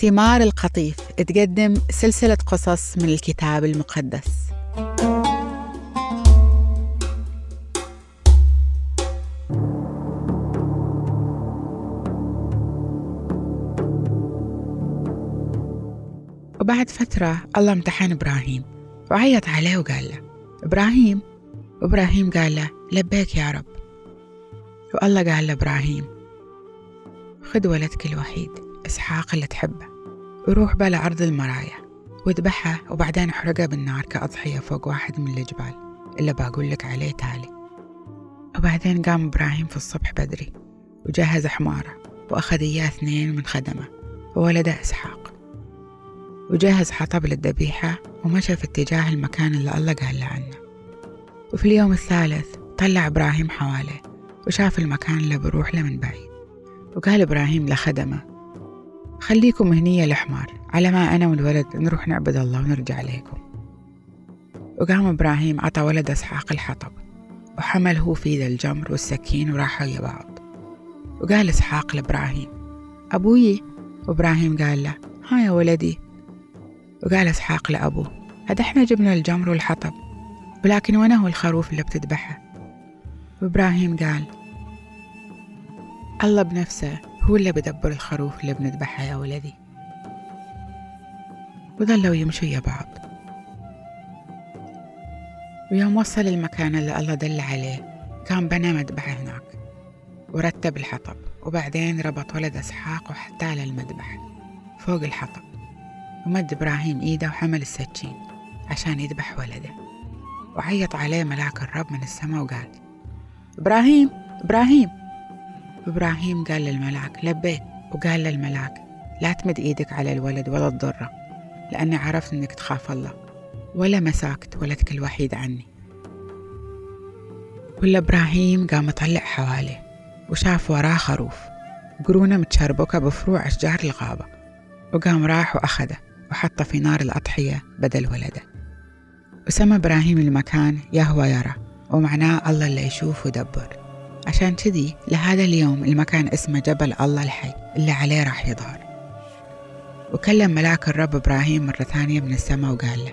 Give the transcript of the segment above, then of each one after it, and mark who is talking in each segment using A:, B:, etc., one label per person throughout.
A: ثمار القطيف. تقدم سلسلة قصص من الكتاب المقدس. وبعد فترة الله امتحن إبراهيم وعيط عليه وقال له إبراهيم؟ وإبراهيم قال له لبيك يا رب. والله قال لإبراهيم خذ ولدك الوحيد إسحاق اللي تحبه. وروح بلا أرض المرايا واذبحها وبعدين احرقها بالنار كأضحية فوق واحد من الجبال. اللي بقول لك عليه تالي. وبعدين قام إبراهيم في الصبح بدري وجهز حماره وأخذ إياه اثنين من خدمه وولده إسحاق. وجهز حطب للذبيحة ومشى في اتجاه المكان اللي الله قال له عنه. وفي اليوم الثالث طلع إبراهيم حواله وشاف المكان اللي بروح له من بعيد. وقال إبراهيم لخدمه خليكم هنية الحمار. على ما أنا والولد نروح نعبد الله ونرجع لكم وقام إبراهيم عطى ولد إسحاق الحطب وحمل هو في ذا الجمر والسكين وراحوا ويا بعض. وقال إسحاق لإبراهيم أبوي؟ وإبراهيم قال له ها يا ولدي. وقال إسحاق لأبوه هذا إحنا جبنا الجمر والحطب ولكن وين هو الخروف اللي بتذبحه؟ وإبراهيم قال الله بنفسه هو اللي بدبر الخروف اللي بنذبحه يا ولدي. وظلوا يمشوا يا بعض. ويوم وصل المكان اللي الله دل عليه كان بنى مذبح هناك ورتب الحطب وبعدين ربط ولد إسحاق وحتى المذبح فوق الحطب ومد إبراهيم إيده وحمل السكين عشان يذبح ولده وعيط عليه ملاك الرب من السماء وقال إبراهيم إبراهيم. إبراهيم قال للملاك لبيك. وقال للملاك لا تمد إيدك على الولد ولا تضره لأني عرفت إنك تخاف الله ولا مساكت ولدك الوحيد عني. ولا إبراهيم قام يطلع حواليه وشاف وراه خروف قرونه متشربكة بفروع أشجار الغابة وقام راح وأخده وحطه في نار الأضحية بدل ولده. وسمى إبراهيم المكان يهوى يرى ومعناه الله اللي يشوف ويدبر. عشان كذي لهذا اليوم المكان اسمه جبل الله الحي اللي عليه راح يظهر. وكلم ملاك الرب إبراهيم مرة ثانية من السماء وقال له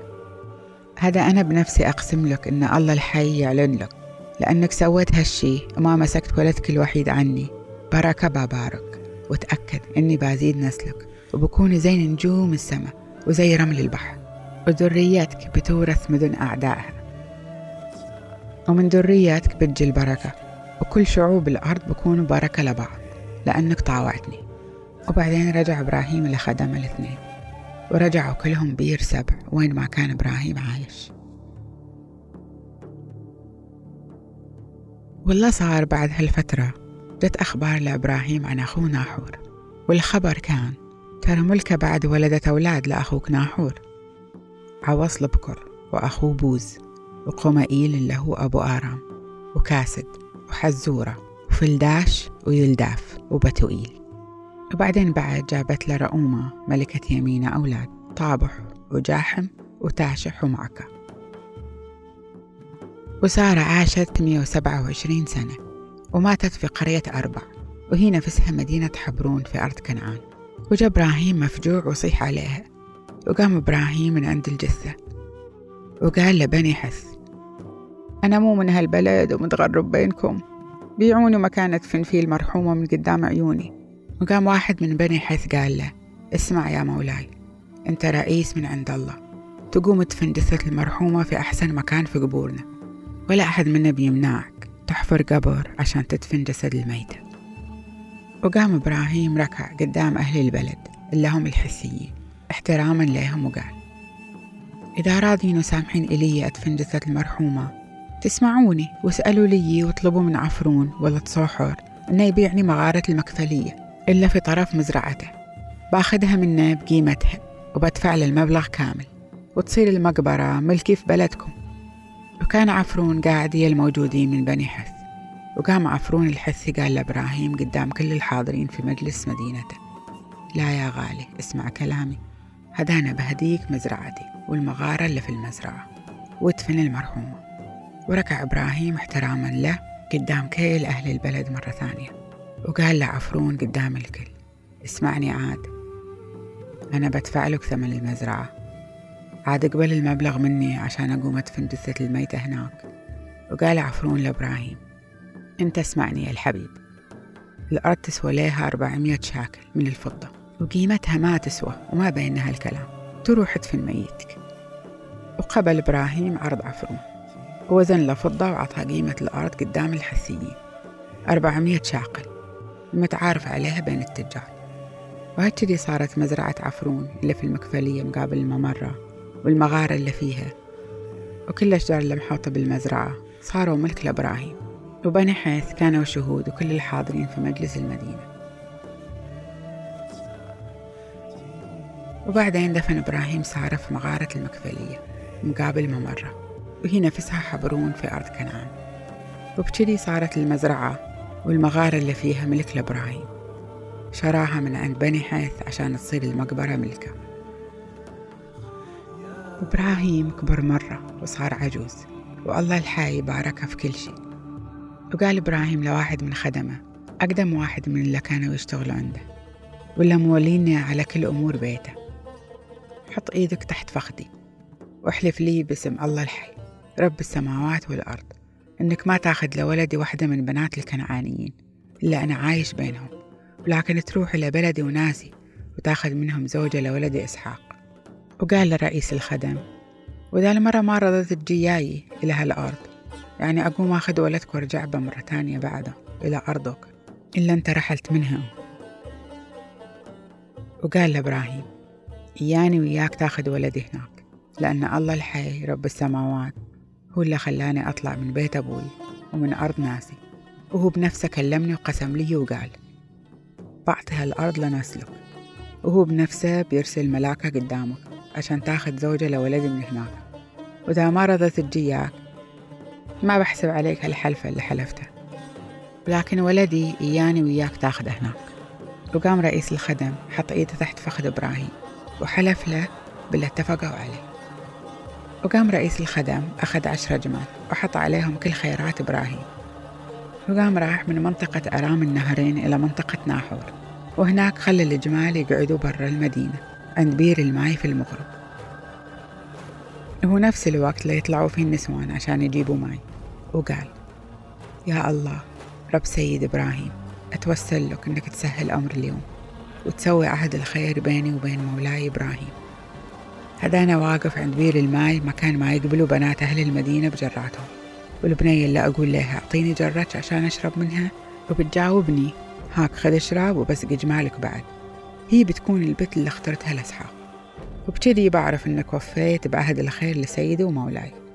A: هذا أنا بنفسي أقسم لك إن الله الحي يعلن لك لأنك سويت هالشي وما مسكت ولدك الوحيد عني. بركة ببارك وتأكد إني بزيد نسلك وبكون زي نجوم السماء وزي رمل البحر. وذريتك بتورث مدن أعدائها. ومن ذريتك بتجي البركة. وكل شعوب الأرض بكونوا بركة لبعض لأنك طاوعتني. وبعدين رجع إبراهيم لخدم الاثنين. ورجعوا كلهم بير سبع وين ما كان إبراهيم عايش. والله صار بعد هالفترة جت أخبار لإبراهيم عن أخوه ناحور. والخبر كان ترى ملكة بعد ولدت أولاد لأخوك ناحور. عوصل بكر وأخوه بوز وقمائيل اللي هو أبو آرام وكاسد وحزورة وفلداش ويلداف وبتوئيل. وبعدين بعد جابت له ملكة يمينة أولاد طابح وجاحم وتاشح ومعكة. وسارة عاشت 127 سنة وماتت في قرية أربع وهي نفسها مدينة حبرون في أرض كنعان. وجا إبراهيم مفجوع وصيح عليها وقام إبراهيم من عند الجثة وقال لبني حث أنا مو من هالبلد ومتغرب بينكم. بيعوني مكانة فنفيل مرحومة من قدام عيوني. وقام واحد من بني حث قال له اسمع يا مولاي أنت رئيس من عند الله. تقوم تدفن جثة المرحومة في أحسن مكان في قبورنا. ولا أحد منا بيمنعك. تحفر قبر عشان تدفن جسد الميتة. وقام إبراهيم ركع قدام أهل البلد اللي هم الحثيين احتراما لهم وقال إذا راضين وسامحين إلي أدفن جثة المرحومة تسمعوني واسألوا لي واطلبوا من عفرون ولا تصوحر إنه يبيعني مغارة المكفلية إلا في طرف مزرعته. باخدها منه بقيمتها وبدفع له المبلغ كامل. وتصير المقبرة ملكي في بلدكم. وكان عفرون قاعد يا الموجودين من بني حث. وقام عفرون الحثي قال لإبراهيم قدام كل الحاضرين في مجلس مدينته. لا يا غالي اسمع كلامي. هدانا بهديك مزرعتي والمغارة اللي في المزرعة. وادفن المرحومة وركع إبراهيم احتراما له قدام كل أهل البلد مرة ثانية. وقال لعفرون قدام الكل. اسمعني عاد. أنا بدفع لك ثمن المزرعة. عاد قبل المبلغ مني عشان أقوم أدفن جثة الميتة هناك. وقال عفرون لإبراهيم أنت اسمعني يا الحبيب. الأرض تسوى لها أربعمية شاكل من الفضة وقيمتها ما تسوى وما بينها الكلام. تروح تدفن ميتك. وقبل إبراهيم عرض عفرون. ووزن له فضة وعطى قيمة الأرض قدام الحثيين أربعمية شاقل. المتعارف عليها بين التجار. وهكذي صارت مزرعة عفرون اللي في المكفلية مقابل الممرة والمغارة اللي فيها. وكل الأشجار اللي محوطة بالمزرعة صاروا ملك لإبراهيم. وبني حيث كانوا شهود وكل الحاضرين في مجلس المدينة. وبعدين دفن إبراهيم سارة في مغارة المكفلية مقابل ممرة. وهي نفسها حبرون في أرض كنعان. وبكذي صارت المزرعة والمغارة اللي فيها ملك لإبراهيم شراها من عند بني حيث عشان تصير المقبرة ملكة. إبراهيم كبر مرة وصار عجوز والله الحي باركها في كل شيء. وقال إبراهيم لواحد من خدمه أقدم واحد من اللي كانوا يشتغلوا عنده ولا موليني على كل أمور بيته. حط إيدك تحت فخدي وأحلف لي باسم الله الحي. رب السماوات والأرض إنك ما تاخذ لولدي واحدة من بنات الكنعانيين. إلا أنا عايش بينهم ولكن تروح إلى بلدي وناسي وتاخذ منهم زوجة لولدي إسحاق. وقال لرئيس الخدم وإذا المرة ما رضت تجياي إلى هالأرض يعني أقوم أخذ ولدك وأرجع بمرة تانية بعده إلى أرضك إلا أنت رحلت منها وقال لإبراهيم إياني وياك تاخذ ولدي هناك لأن الله الحي رب السماوات هو اللي خلاني أطلع من بيت أبوي ومن أرض ناسي. وهو بنفسه كلمني وقسم لي وقال بعطي هالأرض لنسلك. وهو بنفسه بيرسل ملاكة قدامك عشان تاخذ زوجة لولدي من هناك. وإذا ما رضت تجياك ما بحسب عليك هالحلفة اللي حلفتها لكن ولدي إياني وياك تاخذه هناك. وقام رئيس الخدم حط إيده تحت فخذ إبراهيم وحلف له باللي اتفقوا عليه. وقام رئيس الخدم أخذ عشرة جمال وحط عليهم كل خيرات إبراهيم. وقام راح من منطقة أرام النهرين إلى منطقة ناحور. وهناك خلى الجمال يقعدوا برا المدينة عند بير الماي في المغرب. وهو نفس الوقت اللي يطلعوا فيه النسوان عشان يجيبوا ماي. وقال يا الله رب سيد إبراهيم أتوسل لك إنك تسهل أمر اليوم وتسوي عهد الخير بيني وبين مولاي إبراهيم. هذانا واقف عند بير الماي مكان ما يقبلوا بنات أهل المدينة بجراتهم. والبنية اللي أقول لها أعطيني جرتش عشان أشرب منها وبتجاوبني هاك خذ اشرب وبسقي جمالك بعد. هي بتكون البت اللي اخترتها لإسحاق وبكذي بعرف إنك وفيت بعهد الخير لسيدي ومولاي.